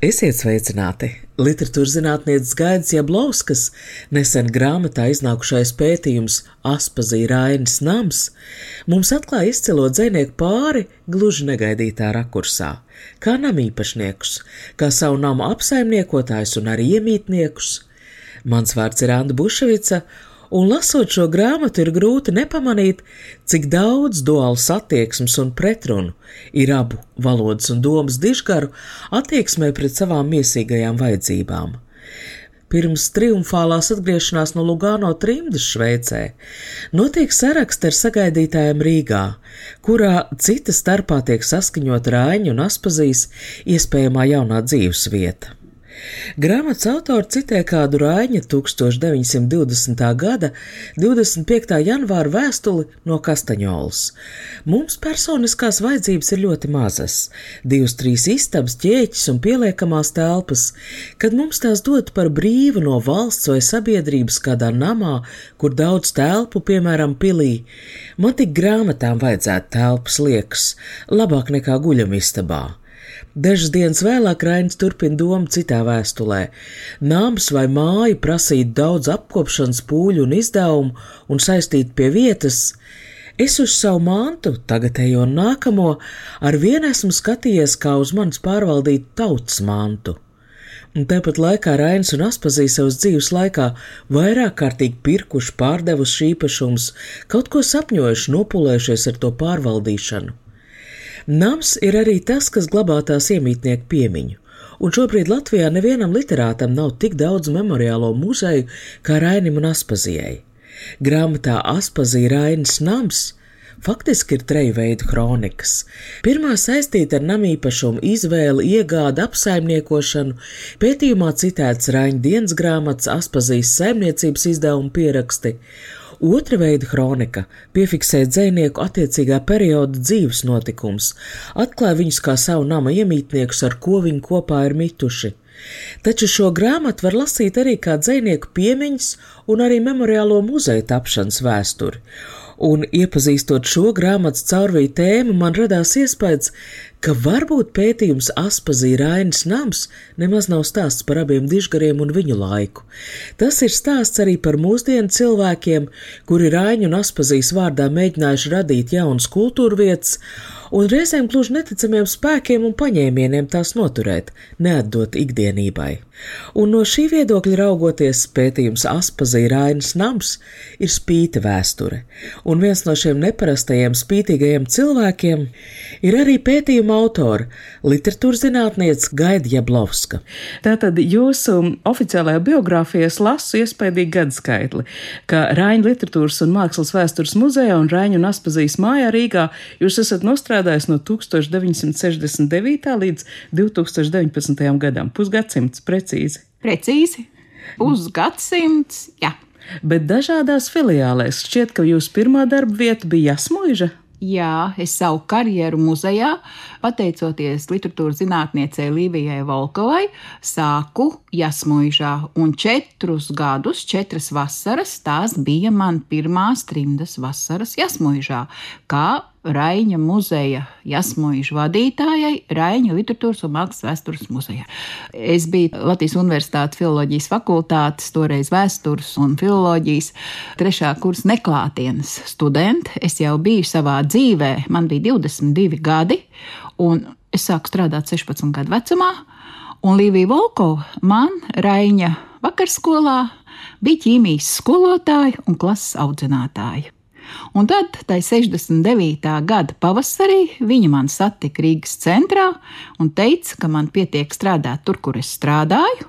Esiet sveicināti! Literatūras zinātnieces Gaidis Jablovskas nesen grāmatā iznākušais pētījums Aspazīra Rainas nams mums atklāja izcilo dzinieku pāri gluži negaidītā rakursā, kā namīpašniekus, kā savu namu apsaimniekotājus un arī iemītniekus. Mans vārds ir Anna Buševica, un lasot šo grāmatu, ir grūti nepamanīt, cik daudz duāls attieksmes un pretrunu ir abu valodas un domas dižgaru attieksmē pret savām miesīgajām vajadzībām. Pirms triumfālās atgriešanās no Lugano trimdas Šveicē notiek saraksts ar sagaidītājiem Rīgā, kurā cita starpā tiek saskaņot Rāņu un Aspazīs iespējamā jaunā dzīves vieta. Grāmatas autori citē kādu Rāņa 1920. gada 25. janvāra vēstuli no Kastaņolas. Mums personiskās vajadzības ir ļoti mazas - divas, trīs istabas, ķēķis un pieliekamās telpas, kad mums tās dot par brīvu no valsts vai sabiedrības kādā namā, kur daudz telpu, piemēram, pilī. Man tik grāmatām vajadzētu telpas liekas, labāk nekā guļamistabā. Dažas dienas vēlāk Rainis turpina domu citā vēstulē. Nāms vai māja prasīt daudz apkopšanas pūļu un izdevumu un saistīt pie vietas. Es uz savu mantu, tagadējo un nākamo, ar vienu esmu skatījies kā uz manis pārvaldītu tautas mantu. Un tāpat laikā Rainis un Aspazīs savas dzīves laikā vairāk kārtīgi pirkuši, pārdevuši īpašumus, kaut ko sapņojuši, nopulējušies ar to pārvaldīšanu. Nams ir arī tas, kas glabā tās iemītnieku piemiņu, un šobrīd Latvijā nevienam literātam nav tik daudz memoriālo muzeju kā Rainim un Aspazijai. Grāmatā Aspazija Rainis Nams faktiski ir treju veidu kronikas. Pirmā saistīta ar namīpašumu izvēli, iegādi, apsaimniekošanu, pētījumā citēts Raņa dienas grāmatas, Aspazijas saimniecības izdevuma pieraksti, Otra veida kronika piefiksē dzinieku attiecīgā perioda dzīves notikums, atklāja viņus kā savu nama iemītniekus, ar ko viņi kopā ir mituši. Taču šo grāmatu var lasīt arī kā dzinieku piemiņas un arī memoriālo muzeja tapšanas vēsturi. Un, iepazīstot šo grāmatas caurvīju tēmu, man radās iespējas, ka varbūt pētījums Aspazīra Rainas nams nemaz nav stāsts par abiem dižgariem un viņu laiku. Tas ir stāsts arī par mūsdienu cilvēkiem, kuri Rainu un Aspazīs vārdā mēģinājuši radīt jaunas kultūrvietas, un reizēm gluži neticamiem spēkiem un paņēmieniem tās noturēt, neatdot ikdienībai. Un no šī viedokļa raugoties, pētījums Aspazīra Rainas nams ir spīta vēsture, un viens no šiem neparastajiem spītīgajiem cilvēkiem ir arī pētījuma pētījuma autora, literatūras zinātniece Gaida Jablovska. Tātad jūsu oficiālajā biogrāfijā lasu iespējīgi gadskaitli, ka Rāņu literatūras un mākslas vēstures muzejā un Rāņu un Aspazijas mājā Rīgā jūs esat nostrādājis no 1969. līdz 2019. gadam. Pusgadsimts precīzi. Precīzi. Pusgadsimts, jā. Bet dažādās filiālēs šķiet, ka jūsu pirmā darba vieta bija Jasmuiža. Jā, es savu karjeru muzejā, pateicoties literatūras zinātniecei Līvijai Volkovai, sāku Jasmuižā, un četrus gadus, četras vasaras, tās bija man pirmās trimdas vasaras Jasmuižā, kā Raņa muzeja jasmuīšu vadītājai Raņa literatūras un mākslas vēstures muzejā. Es biju Latvijas Universitātes filoloģijas fakultātes, toreiz vēstures un filoloģijas trešā kursa neklātienes studente. Es jau biju savā dzīvē, man bija 22 gadi, un es sāku strādāt 16 gadu vecumā, un Līvija Volkova man Raņa vakarskolā bija ķīmijas skolotāja un klases audzinātāja. Un tad, tai 69. gada pavasarī, viņa man satika Rīgas centrā un teica, ka man pietiek strādāt tur, kur es strādāju,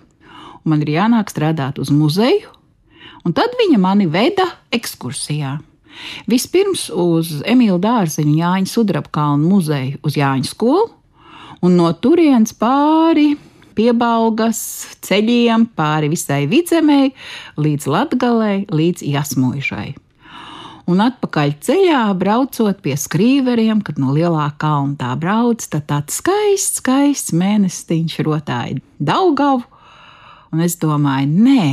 un man ir jānāk strādāt uz muzeju. Un tad viņa mani veda ekskursijā. Vispirms uz Emīļa Dārziņa Jāņa Sudrabkalnu muzeju uz Jāņa skolu, un no turienes pāri piebalgas ceļiem, pāri visai vidzemēji, līdz Latgalei, līdz Jasmuižai. Un atpakaļ ceļā, braucot pie skrīveriem, kad no lielā kalna tā brauc, tad tāds skaists, skaists mēnestiņš rotāja Daugavu. Un es domāju, nē,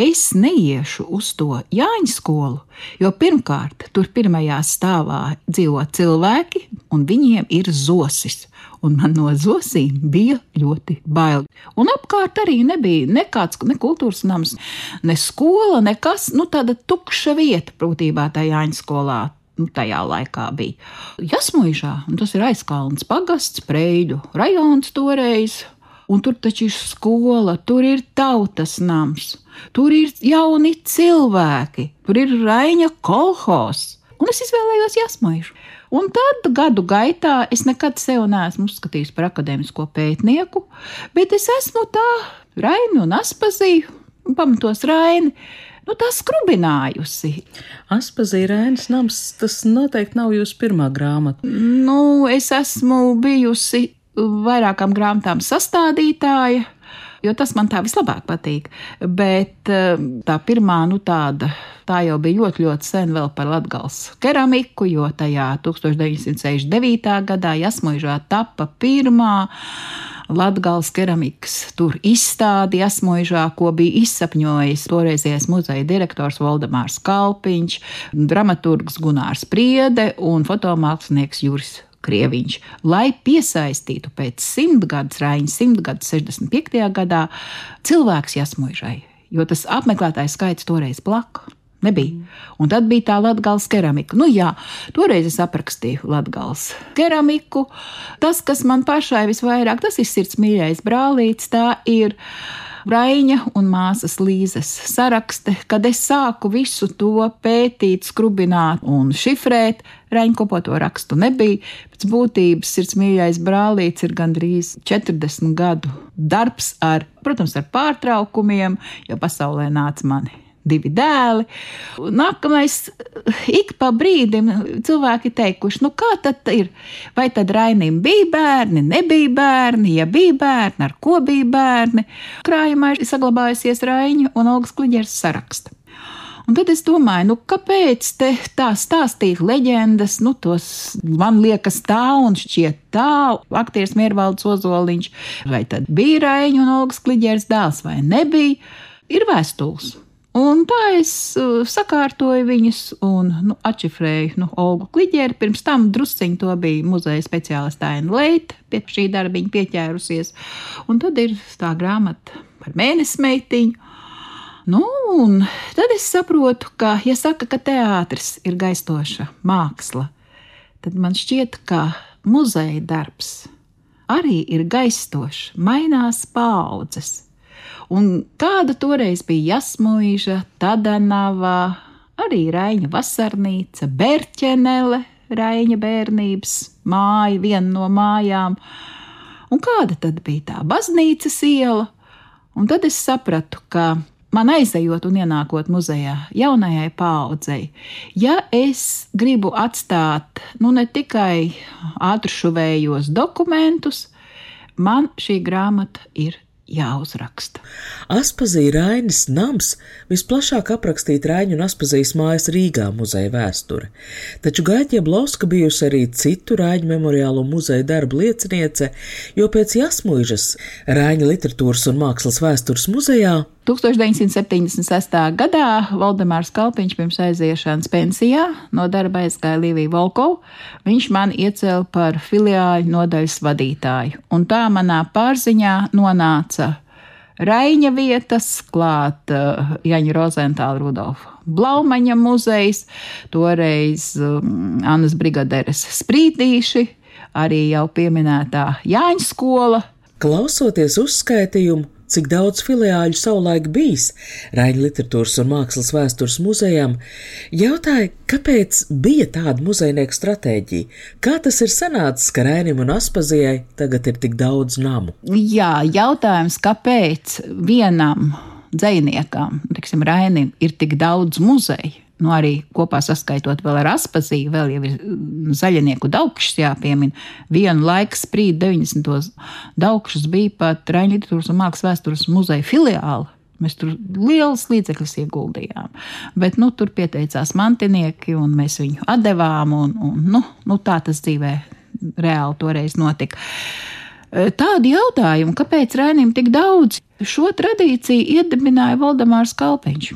es neiešu uz to Jāņa skolu, jo pirmkārt, tur pirmajā stāvā dzīvo cilvēki, un viņiem ir zosis un man no zosīm bija ļoti bail. Un apkārt arī nebija nekāds ne kultūras nams, ne skola, nekas, nu tāda tukša vieta, būtībā tā Jāņa skolā. Nu, tajā laikā bija Jasmuīžā, un tas ir aizkalns pagasts, Preļu rajons toreiz. Un tur taču ir skola, tur ir tautas nams, tur ir jauni cilvēki, tur ir Raina kolhos. Un es izvēlējos Jasmuīžu. Un tad gadu gaitā es nekad sevi neesmu uzskatījis par akadēmisko pētnieku, bet es esmu tā Raini un Aspazīju, un pamatos Raini. Nu, tā skrubinājusi. Aspazīja Rēnas nams, tas noteikti nav jūsu pirmā grāmata. Nu, es esmu bijusi vairākām grāmatām sastādītāja jo tas man tā vislabāk patīk. Bet eh, tā pirmā, nu tāda, tā jau bija ļoti, ļoti sen vēl par latgals keramiku, jo tajā 1969. gadā Jasmuižā tapa pirmā. Latvijas keramikas tur izstādi Jasmožā, ko bija izsapņojis toreizējais muzeja direktors Valdemārs Kalpiņš, dramaturgs Gunārs Priede un fotomākslinieks Juris Krieviņš, lai piesaistītu pēc simtgadus, Rāņa simtgadus, 65. gadā, cilvēks jasmuižai, jo tas apmeklētājs skaits toreiz plaka. Nebija. Un tad bija tā latgāles keramika. Nu, jā, toreiz es aprakstīju latgāles keramiku. Tas, kas man pašai visvairāk, tas ir sirds mīļais brālītis, tā ir Raiņa un māsas Līzes sarakste, kad es sāku visu to pētīt, skrubināt un šifrēt. Raiņkopo to rakstu nebija. Pēc būtības sirds mīļais brālītis ir gandrīz 40 gadu darbs, ar, protams, ar pārtraukumiem, jo pasaulē nāca mani divi dēli. Nākamais, ik pa brīdim cilvēki teikuši, nu kā tad ir? Vai tad Rainim bija bērni, nebija bērni, ja bija bērni, ar ko bija bērni? Krājumā ir saglabājusies Raņa un Olgas Kliģers saraksta. Un tad es domāju, nu, kāpēc tā stāstīt leģendas, nu, tos man liekas tā un šķiet tā, aktieris Miervalds Ozoliņš, vai tad bija Raiņa un Olgas Kliģers dēls vai nebija, ir vēstules. Un tā es uh, sakārtoju viņus un nu, atšifrēju nu, Olgu Kliģeri. Pirms tam drusciņi to bija muzeja speciāliste Aina Leita, pie šī darbiņa pieķērusies. Un tad ir tā grāmata par mēnesi meitiņu. Nu, un tad es saprotu, ka, ja saka, ka teātris ir gaistoša māksla, tad man šķiet, ka muzeja darbs arī ir gaistošs, mainās paudzes Un kāda toreiz bija Jasmuīža, Tadanava, arī Raņa vasarnīca, Berķenele, Raņa bērnības māja, viena no mājām. Un kāda tad bija tā baznīcas iela? Un tad es sapratu, ka man aizejot un ienākot muzejā, jaunajai paaudzei, ja es gribu atstāt nu, ne tikai ātršuvējos dokumentus, man šī grāmata ir jāuzraksta. Aspazīja Rainis nams visplašāk aprakstīt Raiņu un Aspazijas mājas Rīgā muzeja vēsture, taču Gaitja Blauska bijusi arī citu Raiņu memoriālo muzeja darbu lieciniece, jo pēc Jasmuižas Raiņa literatūras un mākslas vēstures muzejā 1976. gadā Valdemārs Kalpiņš pirms aiziešanas pensijā no darba aizgāja Līvija Volkova. Viņš man iecēla par filiāļu nodaļas vadītāju, un tā manā pārziņā nonāca Raiņa vietas, klāt uh, Jaņa Rozentāla Rudolfa Blaumaņa muzejs, toreiz um, Annas Brigaderes sprīdīši, arī jau pieminētā Jāņa skola. Klausoties uzskaitījumu, cik daudz filiāļu savulaik bijis Raņa literatūras un mākslas vēstures muzejām, jautāja, kāpēc bija tāda muzejnieka stratēģija, kā tas ir sanācis, ka Rainim un Aspazijai tagad ir tik daudz namu. Jā, jautājums, kāpēc vienam Rainim, Rainim, ir tik daudz muzeju? Nu, arī kopā saskaitot vēl ar Aspazīju, vēl jau ir mm, zaļnieku daugšs jāpiemina. Vienu laiku sprīd 90. daugšs bija pat Raņģitūras un Mākslas vēstures muzeja filiāli. Mēs tur liels līdzekļus ieguldījām. Bet nu, tur pieteicās mantinieki, un mēs viņu atdevām. Un, un, nu, nu, tā tas dzīvē reāli toreiz notika. E, tādi jautājumi, kāpēc Rainim tik daudz, šo tradīciju iedibināja Valdemārs Kalpiņš.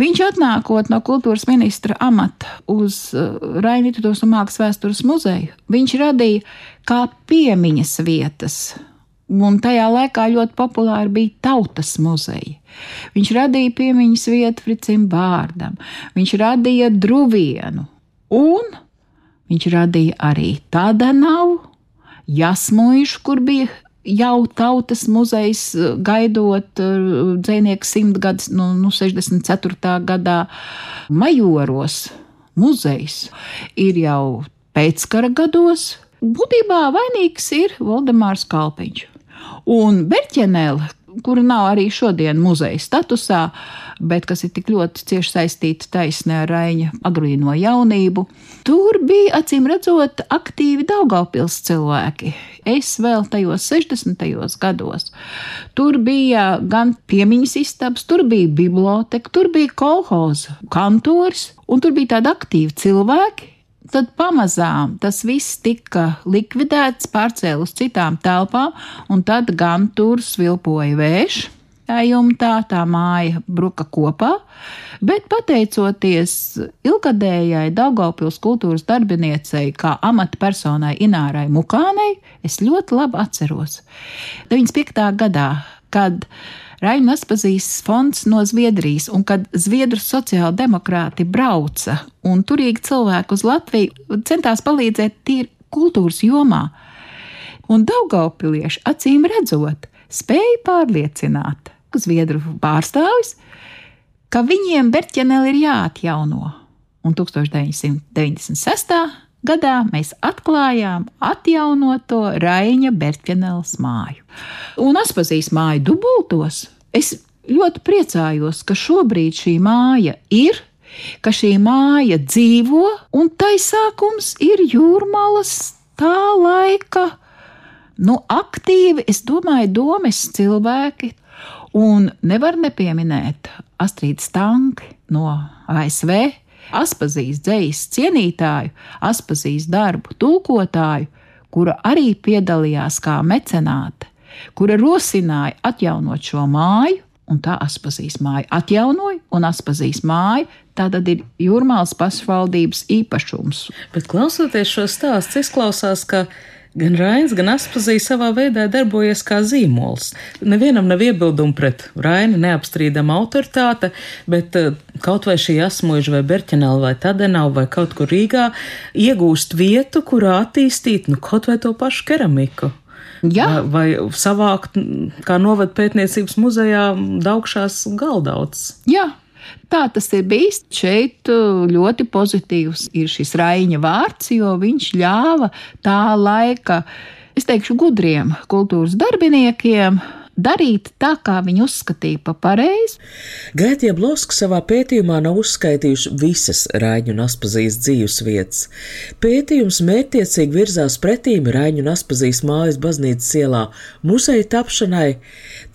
Viņš atnākot no kultūras ministra amata uz e, Raina Literatūras un Mākslas vēstures muzeju, viņš radīja kā piemiņas vietas Un tajā laikā ļoti populāri bija tautas muzeja. Viņš radīja piemiņas vietu Fricim Bārdam, viņš radīja druvienu, un viņš radīja arī Tadanavu, Jasmuišu, kur bija jau tautas muzejs, gaidot uh, dzinieku simtgadus, nu, nu 64. gadā, Majoros muzejs ir jau pēckara gados. Būtībā vainīgs ir Valdemārs Kalpiņš. Un Berķenēla, kura nav arī šodien muzeja statusā, bet kas ir tik ļoti cieši saistīta taisnē ar Raņa agrīno jaunību, tur bija acīm redzot aktīvi Daugaupils cilvēki. Es vēl tajos 60. gados. Tur bija gan piemiņas istabas, tur bija biblioteka, tur bija kolhoza kantors, un tur bija tādi aktīvi cilvēki, Tad pamazām tas viss tika likvidēts, pārcēlus uz citām telpām, un tad gan tur svilpoja vējš. Tā jumtā tā māja bruka kopā, bet pateicoties ilgadējai Daugopils kultūras darbiniecei, kā amatpersonai Inārai Mukānei, es ļoti labi atceros. 95. gadā, kad Raina Aspazīs fonds no Zviedrijas, un kad Zviedru sociāldemokrāti brauca un turīgi cilvēki uz Latviju centās palīdzēt tīri kultūras jomā. Un Daugaupilieši acīm redzot, spēja pārliecināt Zviedru pārstāvis, ka viņiem Berķeneli ir jāatjauno. Un 1996 gadā mēs atklājām atjaunoto Raina Berķeneles māju. Un Aspazīs māju dubultos. Es ļoti priecājos, ka šobrīd šī māja ir, ka šī māja dzīvo, un taisākums ir jūrmalas tā laika. Nu, aktīvi, es domāju, domas cilvēki, un nevar nepieminēt Astrīdu Stanki no ASV, Aspazīs dzīs cienītāju, Aspazīs darbu tulkotāju, kura arī piedalījās kā mecenāte, kura rosināja atjaunot šo māju, un tā Aspazīs māju atjaunoja, un Aspazīs māja tā tad ir jūrmālas pašvaldības īpašums. Bet klausoties šo stāstu, izklausās, ka Gan Rains, gan Aspazija savā veidā darbojas kā zīmols. Nevienam nav iebildumu pret Raina neapstrīdama autoritāte, bet eh, kaut vai šī Asmuiža vai Berķenela vai Tadenau vai kaut kur Rīgā iegūst vietu, kurā attīstīt nu, kaut vai to pašu keramiku. Jā. Vai, vai savākt, kā novada pētniecības muzejā, daugšās galdauts. Jā, Tā tas ir bijis. Šeit uh, ļoti pozitīvs ir šis Raina vārds, jo viņš ļāva tā laika, es teikšu, gudriem kultūras darbiniekiem darīt tā, kā viņi uzskatīja pa pareizi. Gaitie Bloska savā pētījumā nav uzskaitījuši visas Rāņu un Aspazijas dzīves vietas. Pētījums mērķtiecīgi virzās pretīm Rāņu un Aspazijas mājas baznīcas ielā muzeja tapšanai,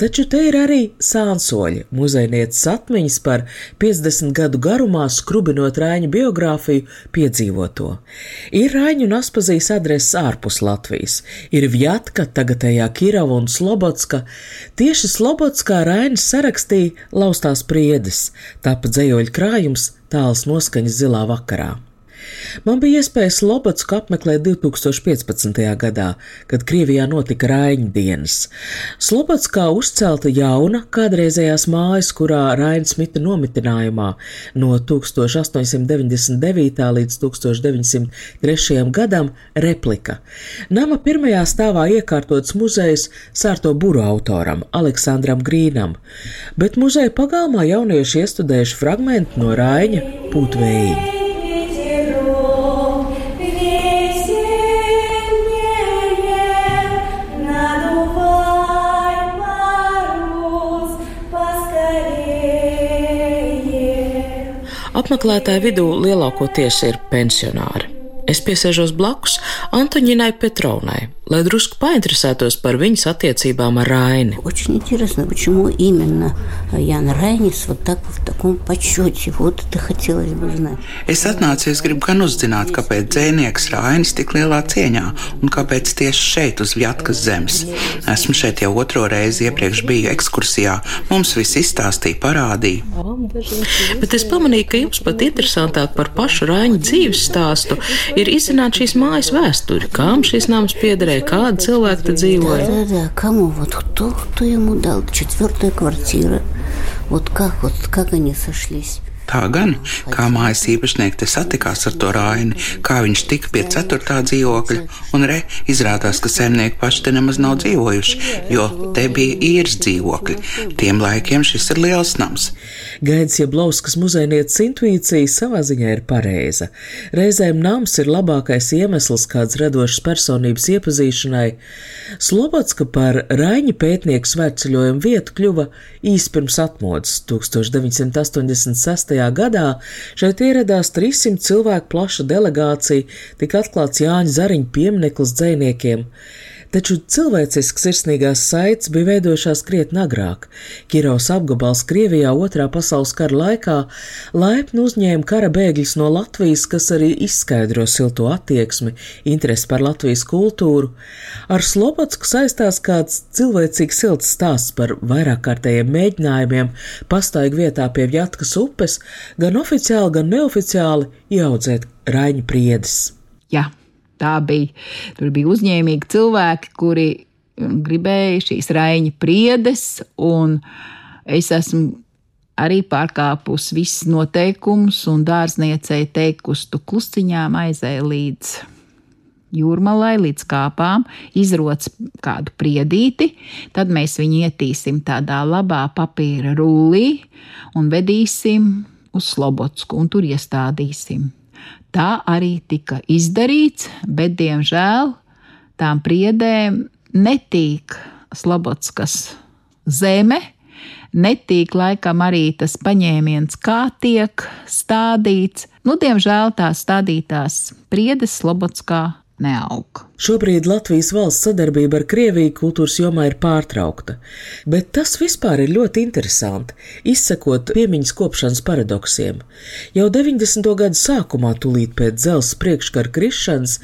taču te ir arī sānsoļi, muzejnieces atmiņas par 50 gadu garumā skrubinot Rāņu biogrāfiju piedzīvoto. Ir Rāņu un Aspazijas adreses ārpus Latvijas, ir Vjatka, tagadējā Kirava un Slobodska, Tieši Slobodskā Rainis sarakstīja Laustās priedes, tapa dzējoļu krājums tāls noskaņas zilā vakarā. Man bija iespēja Slobodsku apmeklēt 2015. gadā, kad Krievijā notika Raiņa dienas. Slobodskā uzcelta jauna, kādreizējās mājas, kurā Raiņa smita nomitinājumā no 1899. līdz 1903. gadam replika. Nama pirmajā stāvā iekārtots muzejs sārto buru autoram Aleksandram Grīnam, bet muzeja pagalmā jaunieši iestudējuši fragmentu no Raiņa pūtvējiņa. Apmeklētāju vidū lielākoties ir pensionāri. Es piesēžos blakus Antoņinai Petrovnai, lai drusku painteresētos par viņas attiecībām ar Raini. Очень интересно, почему именно Яна Райнис вот так в таком почете. Вот это хотелось бы знать. Es atnācu, es gribu gan uzzināt, kāpēc dzēnieks Rainis tik lielā cieņā un kāpēc tieši šeit uz Vjatkas zemes. Esmu šeit jau otro reizi iepriekš biju ekskursijā, mums viss izstāstīja, parādīja. Bet es pamanīju, ka jums pat interesantāk par pašu Raņa dzīves stāstu ir izzināt šīs mājas vēsturi, kam šis nams piederēja, kādi cilvēki te dzīvoja. Да, да, кому вот кто, кто ему дал четвертая квартира? Вот как, вот как они сошлись? Tā gan, kā mājas īpašnieki te satikās ar to raini, kā viņš tika pie ceturtā dzīvokļa, un re, izrādās, ka saimnieki paši te nemaz nav dzīvojuši, jo te bija īres dzīvokļi. Tiem laikiem šis ir liels nams. Gaidis Jablauskas muzejnieces intuīcija savā ziņā ir pareiza. Reizēm nams ir labākais iemesls kāds radošas personības iepazīšanai. Slobodska par Raņa pētnieku svētceļojumu vietu kļuva īsi pirms atmodas 1986. Gadā. Šeit ieradās 300 cilvēku plaša delegācija, tika atklāts Jāņa Zariņa piemineklis dzēniekiem. Taču cilvēcisks sirsnīgās saites bija veidojušās krietni agrāk. Kirovs apgabals Krievijā otrā pasaules kara laikā laipni uzņēma kara bēgļus no Latvijas, kas arī izskaidro silto attieksmi, interesi par Latvijas kultūru. Ar Slobodsku saistās kāds cilvēcīgs silts stāsts par vairāk kārtējiem mēģinājumiem pastaigā vietā pie Vjatkas upes, gan oficiāli, gan neoficiāli ieaudzēt Raņa priedes. Jā, tā bija. Tur bija uzņēmīgi cilvēki, kuri gribēja šīs raiņa priedes, un es esmu arī pārkāpus visus noteikumus, un dārzniecei teikusi, tu klusiņām aizēji līdz jūrmalai, līdz kāpām, izroc kādu priedīti, tad mēs viņu ietīsim tādā labā papīra rullī un vedīsim uz Slobodsku un tur iestādīsim. Tā arī tika izdarīts, bet, diemžēl, tām priedēm netīk Slobodskas zeme, netīk laikam arī tas paņēmiens, kā tiek stādīts. Nu, diemžēl tās stādītās priedes Slobodskā neaug. Šobrīd Latvijas valsts sadarbība ar Krieviju kultūras jomā ir pārtraukta, bet tas vispār ir ļoti interesanti, izsekot piemiņas kopšanas paradoksiem. Jau 90. gadu sākumā, tūlīt pēc dzelzs priekškara krišanas,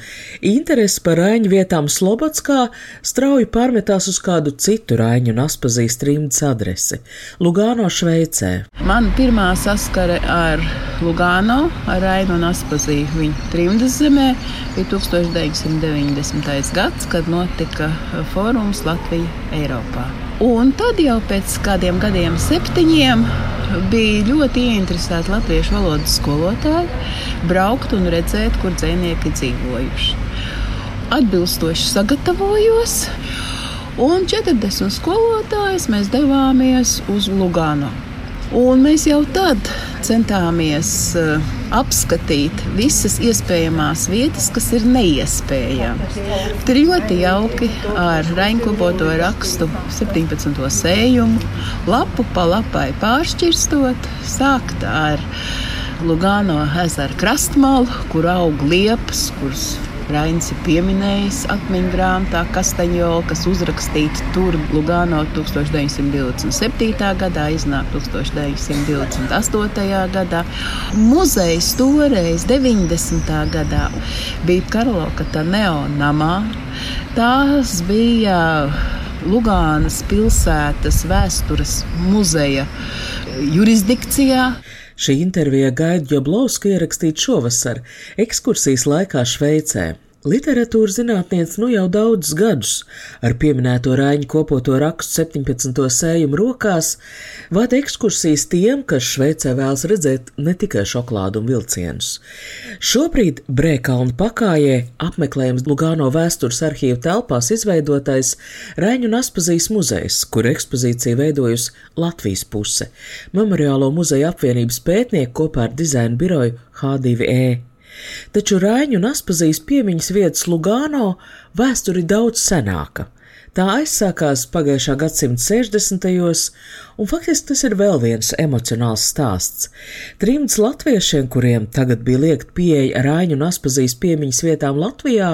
interesi par raiņu vietām Slobodskā strauji pārmetās uz kādu citu raiņu un aspazīst trimdas adresi - Lugāno Šveicē. Man pirmā saskare ar Lugāno, ar Rainu un Aspazīju viņa trimdas zemē bija 1990. Gads, kad notika fórums Latvija Eiropā. Un tad jau pēc kādiem gadiem, septiņiem, bija ļoti ieinteresēti latviešu valodas skolotāji braukt un redzēt, kur dzinieki dzīvojuši. Atbilstoši sagatavojos, un 40 skolotājus mēs devāmies uz Lugano. Un mēs jau tad centāmies uh, apskatīt visas iespējamās vietas, kas ir neiespējamas. Tur ļoti jauki ar raņkopoto rakstu 17. sējumu, lapu pa lapai pāršķirstot, sākt ar Lugano ezera krastmalu, kur aug liepas, kuras Rains ir pieminējis atmiņu grāmatā Kastaņola, kas uzrakstīta tur Lugano 1927. gadā, iznāk 1928. gadā. Muzejs toreiz, 90. gadā, bija Karloka Taneo namā. Tās bija Lugānas pilsētas vēstures muzeja jurisdikcijā. Šī intervija gaida Joblovska ierakstīta šovasar, ekskursijas laikā Šveicē. Literatūras zinātniece nu jau daudzus gadus ar pieminēto Rāņu kopoto rakstu 17. sējumu rokās vada ekskursijas tiem, kas Šveicē vēlas redzēt ne tikai šokolādu un vilcienus. Šobrīd Brēkalna pakājē apmeklējums Lugano vēstures arhīvu telpās izveidotais Rāņu un Aspazijas muzejs, kur ekspozīcija veidojusi Latvijas puse - Memoriālo muzeja apvienības pētnieki kopā ar dizaina biroju H2E. Taču Rāņu un Aspazijas piemiņas vietas Lugāno vēsture ir daudz senāka. Tā aizsākās pagājušā gadsimta 60. gados, un faktiski tas ir vēl viens emocionāls stāsts. Trimds latviešiem, kuriem tagad bija liekt pieeja Rāņu un Aspazijas piemiņas vietām Latvijā,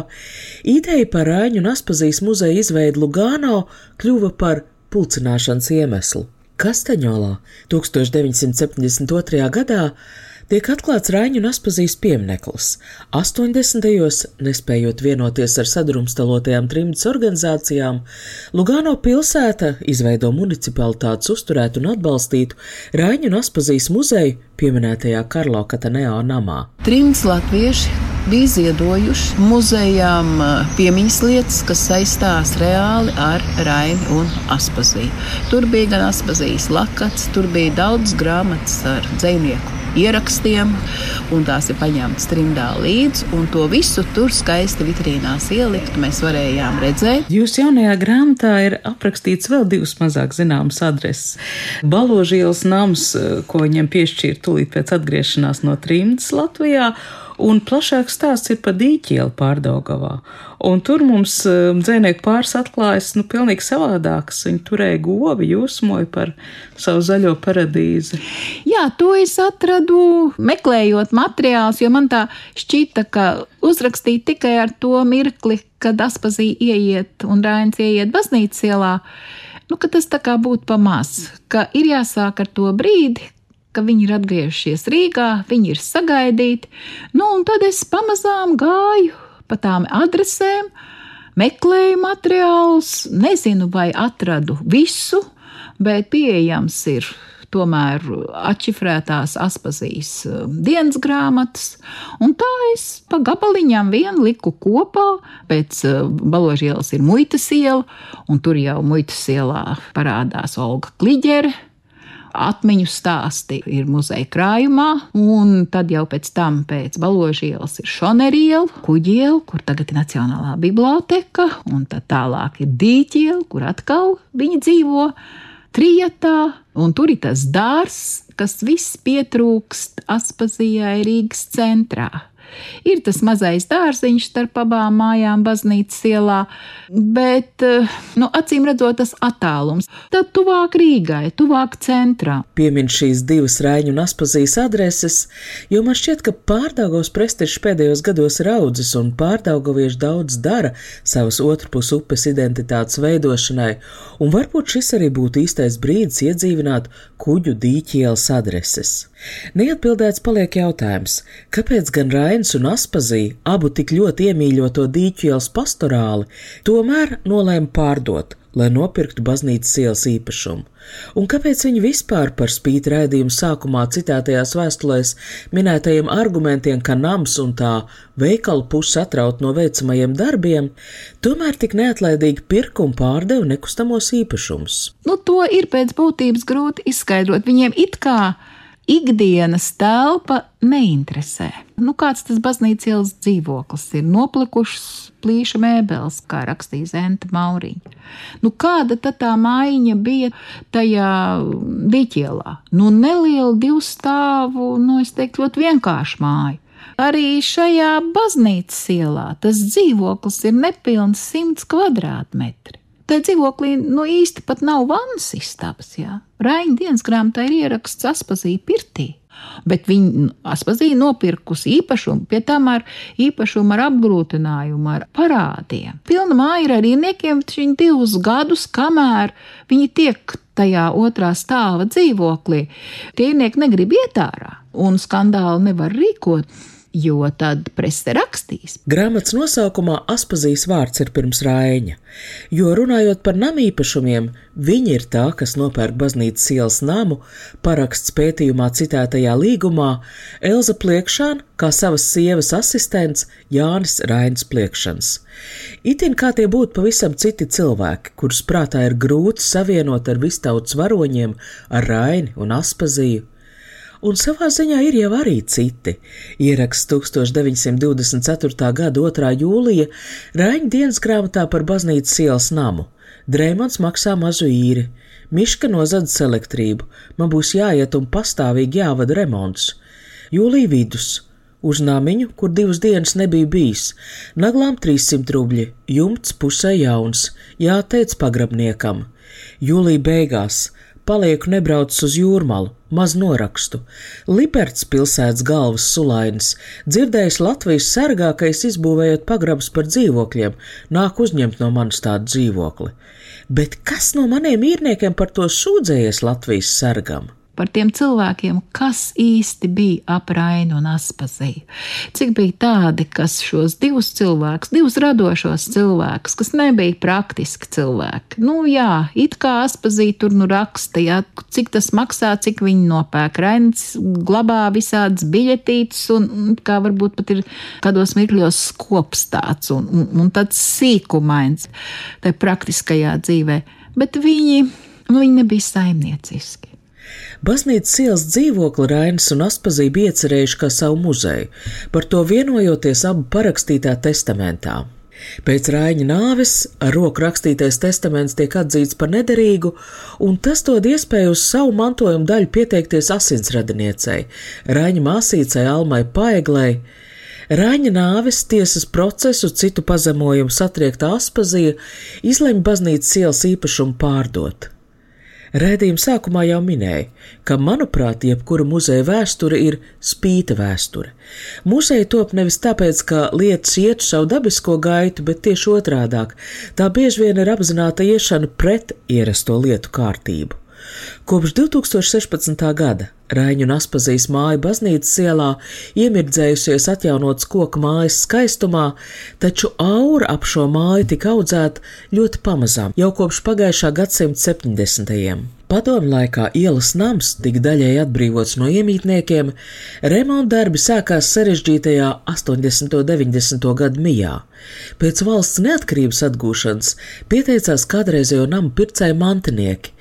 ideja par Rāņu un Aspazijas muzeja izveidu Lugāno kļuva par pulcināšanas iemeslu. Kastaņolā 1972. gadā tiek atklāts Raņu un Aspazijas piemineklis. 80. gados, nespējot vienoties ar sadrumstalotajām trimdas organizācijām, Lugano pilsēta izveido municipalitātes uzturētu un atbalstītu Raņu un Aspazijas muzeju pieminētajā Karlo Kataneo namā. Trimds latvieši bija ziedojuši muzejām piemiņas lietas, kas saistās reāli ar Raini un Aspaziju. Tur bija gan Aspazijas lakats, tur bija daudz grāmatas ar dzinieku ierakstiem, un tās ir paņemtas trimdā līdzi, un to visu tur skaisti vitrīnās ielikt. Mēs varējām redzēt. Jūsu jaunajā grāmatā ir aprakstīts vēl divas mazāk zināmas adreses. Baložielas nams, ko viņam piešķīra tūlīt pēc atgriešanās no trimdas Latvijā un plašāks stāsts ir par dīķielu pārdaugavā. Un tur mums um, dzēnieku pāris atklājas, nu, pilnīgi savādāks. Viņi turēja govi, jūsmoja par savu zaļo paradīzi. Jā, to es atradu meklējot materiālus, jo man tā šķita, ka uzrakstīt tikai ar to mirkli, kad Aspazīja ieiet un Rainis ieiet baznīcas ielā. Nu, tas tā kā būtu pamāts, ka ir jāsāk ar to brīdi, ka viņi ir atgriezušies Rīgā, viņi ir sagaidīti. Nu, un tad es pamazām gāju pa tām adresēm, meklēju materiālus, nezinu, vai atradu visu, bet pieejams ir tomēr atšifrētās aspazīs um, dienas grāmatas, un tā es pa gabaliņām vien liku kopā. Pēc uh, Baložielas ir muitas iela, un tur jau muitas ielā parādās Olga Kliģere atmiņu stāsti ir muzeja krājumā, un tad jau pēc tam pēc Baložielas ir Šoneriela, Kuģiela, kur tagad ir Nacionālā biblioteka, un tad tālāk ir Dīķiela, kur atkal viņi dzīvo. Trijatā, un tur ir tas dārzs, kas viss pietrūkst Aspazijai Rīgas centrā. Ir tas mazais dārziņš starp abām mājām, baznīcas ielā, bet, eh, nu, acīm redzot, tas attālums. Tad tuvāk Rīgai, tuvāk centrā. Piemin šīs divas Raiņu un Aspazijas adreses, jo man šķiet, ka pārdaugos prestižs pēdējos gados raudzes un pārdaugavieši daudz dara savas otrpus upes identitātes veidošanai, un varbūt šis arī būtu īstais brīdis iedzīvināt kuģu dīķielas adreses. Neatbildēts paliek jautājums, kāpēc gan Rains un Aspazija, abu tik ļoti iemīļoto dīķu ielas pastorāli, tomēr nolēma pārdot, lai nopirktu baznīcas ielas īpašumu. Un kāpēc viņi vispār par spīti raidījuma sākumā citētajās vēstulēs minētajiem argumentiem, ka nams un tā veikala puse atraut no veicamajiem darbiem, tomēr tik neatlaidīgi pirka un pārdeva nekustamos īpašumus? Nu, to ir pēc būtības grūti izskaidrot. Viņiem it kā ikdienas telpa neinteresē. Nu, kāds tas baznīcas ielas dzīvoklis ir noplikušs plīša mēbeles, kā rakstīja Zenta Mauriņa. Nu, kāda tad tā mājiņa bija tajā diķielā? Nu, neliela divu stāvu, nu, es teiktu, ļoti vienkārša māja. Arī šajā baznīcas ielā tas dzīvoklis ir nepilns simts kvadrātmetri. Tā dzīvoklī nu, īsti pat nav vannas istabas. Raina dienas grāmatā ir ieraksts Aspazīja pirtī. Bet viņi nu, Aspazīja nopirkusi īpašumu, pie tam ar īpašumu ar apgrūtinājumu, ar parādiem. Pilna māja ir ar īrniekiem, viņi divus gadus, kamēr viņi tiek tajā otrā stāva dzīvoklī. Tie īrnieki negrib iet ārā un skandāli nevar rīkot jo tad prese rakstīs. Grāmatas nosaukumā Aspazijas vārds ir pirms rāņa, jo runājot par namīpašumiem, viņa ir tā, kas nopērk baznīcas ielas namu, paraksts pētījumā citētajā līgumā Elza Pliekšāna kā savas sievas asistents Jānis Rains Pliekšans. Itin kā tie būtu pavisam citi cilvēki, kurus prātā ir grūti savienot ar vistauts varoņiem, ar Raini un Aspaziju, un savā ziņā ir jau arī citi. Ieraksts 1924. gada 2. jūlija Raņa dienas grāmatā par baznīcas ielas namu. Drēmons maksā mazu īri, Miška nozadz elektrību, man būs jāiet un pastāvīgi jāvada remonts. Jūlija vidus, uz namiņu, kur divas dienas nebija bijis. Naglām 300 rubļi, jumts pusē jauns, jāteic pagrabniekam. Jūlija beigās palieku nebraucis uz jūrmalu, maz norakstu. Liberts pilsētas galvas sulainis, dzirdējis Latvijas sargākais izbūvējot pagrabus par dzīvokļiem, nāk uzņemt no manis tādu dzīvokli. Bet kas no maniem īrniekiem par to sūdzējies Latvijas sargam? Par tiem cilvēkiem, kas īsti bija ap Rainu un Aspazīju. Cik bija tādi, kas šos divus cilvēkus, divus radošos cilvēkus, kas nebija praktiski cilvēki. Nu, jā, it kā Aspazīja tur nu raksta, jā, cik tas maksā, cik viņi nopērk. Rains glabā visādas biļetītes un kā varbūt pat ir kādos mirkļos skops tāds un, un, un tāds sīkumains tajā praktiskajā dzīvē. Bet viņi, nu, viņi nebija saimnieciski. Baznīcas ielas dzīvokli Rainis un Aspazī bija iecerējuši kā savu muzeju, par to vienojoties abu parakstītā testamentā. Pēc Rāņa nāves ar roku rakstītais testaments tiek atzīts par nederīgu, un tas dod iespēju uz savu mantojumu daļu pieteikties asinsradiniecei, Rāņa māsīcei Almai Paeglai. Rāņa nāves tiesas procesu citu pazemojumu satriekta Aspazija izlemj baznīcas ielas īpašumu pārdot. Rēdījuma sākumā jau minēju, ka, manuprāt, jebkura muzeja vēsture ir spīta vēsture. Muzeja top nevis tāpēc, ka lietas iet savu dabisko gaitu, bet tieši otrādāk - tā bieži vien ir apzināta iešana pret ierasto lietu kārtību. Kopš 2016. gada Raiņu un Aspazijas māja baznīcas ielā iemirdzējusies atjaunots koku mājas skaistumā, taču aura ap šo māju tika audzēta ļoti pamazām jau kopš pagājušā gadsimta 70. Padomu laikā ielas nams tika daļēji atbrīvots no iemītniekiem, remonta darbi sākās sarežģītajā 80. un 90. gadu mijā. Pēc valsts neatkarības atgūšanas pieteicās kādreizējo namu pircēju mantinieki.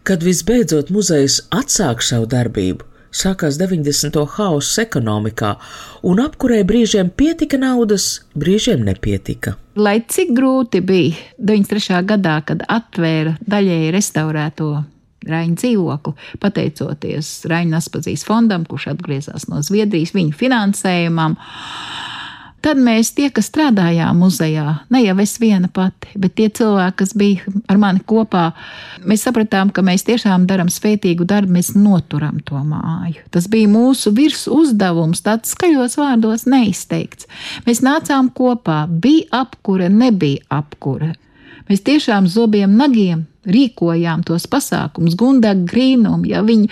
Kad visbeidzot muzejs atsāk savu darbību, sākās 90. hauss ekonomikā, un apkurē brīžiem pietika naudas, brīžiem nepietika. Lai cik grūti bija 93. gadā, kad atvēra daļēji restaurēto Raņa dzīvokli, pateicoties Raņa Aspazijas fondam, kurš atgriezās no Zviedrijas viņu finansējumam. Tad mēs, tie, kas strādājām muzejā, ne jau es viena pati, bet tie cilvēki, kas bija ar mani kopā, mēs sapratām, ka mēs tiešām darām svētīgu darbu, mēs noturam to māju. Tas bija mūsu virs uzdevums, tāds skaļos vārdos neizteikts. Mēs nācām kopā, bija apkure, nebija apkure. Mēs tiešām zobiem nagiem rīkojām tos pasākumus, Gundaga grīnumu, ja viņi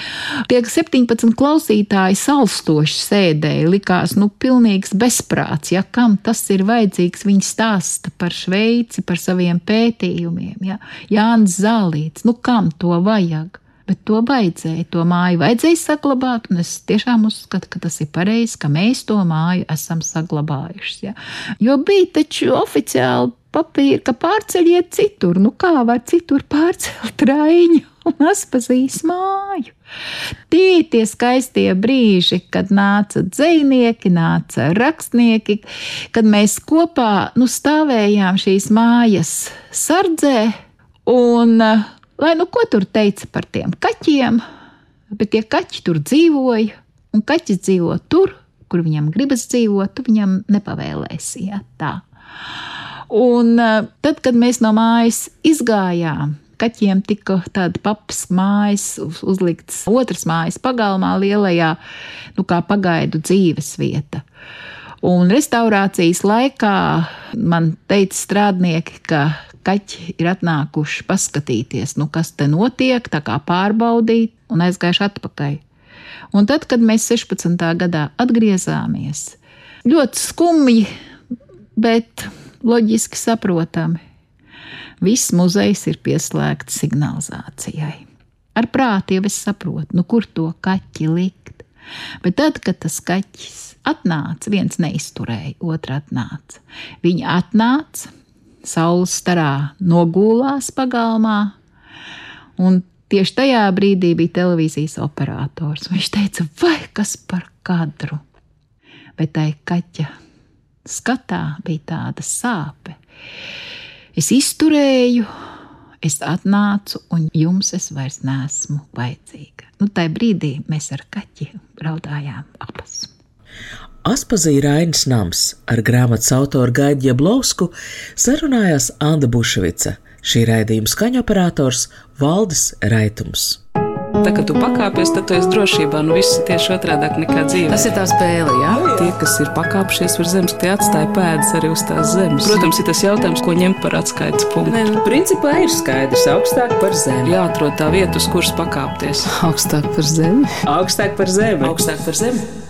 tiek 17 klausītāji salstoši sēdēja, likās, nu, pilnīgs bezprāts, ja kam tas ir vajadzīgs, viņi stāsta par Šveici, par saviem pētījumiem, ja Jānis Zālīts, nu, kam to vajag? Bet to vajadzēja, to māju vajadzēja saglabāt, un es tiešām uzskatu, ka tas ir pareizi, ka mēs to māju esam saglabājuši. Ja? Jo bija taču oficiāli papīri, ka pārceļiet citur. Nu, kā var citur pārcelt raiņu un aspazīs māju? Tie tie skaistie brīži, kad nāca dzinieki, nāca rakstnieki, kad mēs kopā nu, stāvējām šīs mājas sardzē. Un, lai nu ko tur teica par tiem kaķiem, bet tie kaķi tur dzīvoja, un kaķis dzīvo tur, kur viņam gribas dzīvot, tu viņam nepavēlēsi. Ja, tā. Un eh, tad, kad mēs no mājas izgājām, kaķiem tika tāda papas mājas uzlikts otras mājas pagalmā lielajā, nu kā pagaidu dzīves vieta. Un restaurācijas laikā man teica strādnieki, ka kaķi ir atnākuši paskatīties, nu kas te notiek, tā kā pārbaudīt, un aizgājuši atpakaļ. Un tad, kad mēs 16. gadā atgriezāmies, ļoti skumji, bet loģiski saprotami. Viss muzejs ir pieslēgts signalizācijai. Ar prātu jau es saprotu, nu kur to kaķi likt. Bet tad, kad tas kaķis atnāca, viens neizturēja, otrs atnāca. Viņi atnāca, saules starā nogulās pagalmā, un tieši tajā brīdī bija televīzijas operators. Viņš teica, vai kas par kadru? Bet tai kaķa skatā bija tāda sāpe. Es izturēju, es atnācu, un jums es vairs nesmu vajadzīga. Nu, tajā brīdī mēs ar kaķi raudājām abas. Aspazīja Rainis Nams ar grāmatas autoru Gaidu Jablovsku sarunājās Anda Bušvica, šī raidījuma skaņoperators Valdis Raitums. Tā kā tu pakāpies, tad tu esi drošībā. Nu, viss ir tieši otrādi nekā dzīve. Tas ir tā spēle, jā. Tie, kas ir pakāpšies virs zemes, tie atstāja pēdas arī uz tās zemes. Protams, ir tas jautājums, ko ņemt par atskaites punktu. Nē, nu, principā ir skaidrs, augstāk par zemi. Jāatrod tā vieta, uz kuras pakāpties. Augstāk par zemi. Augstāk par zemi. Augstāk par zemi.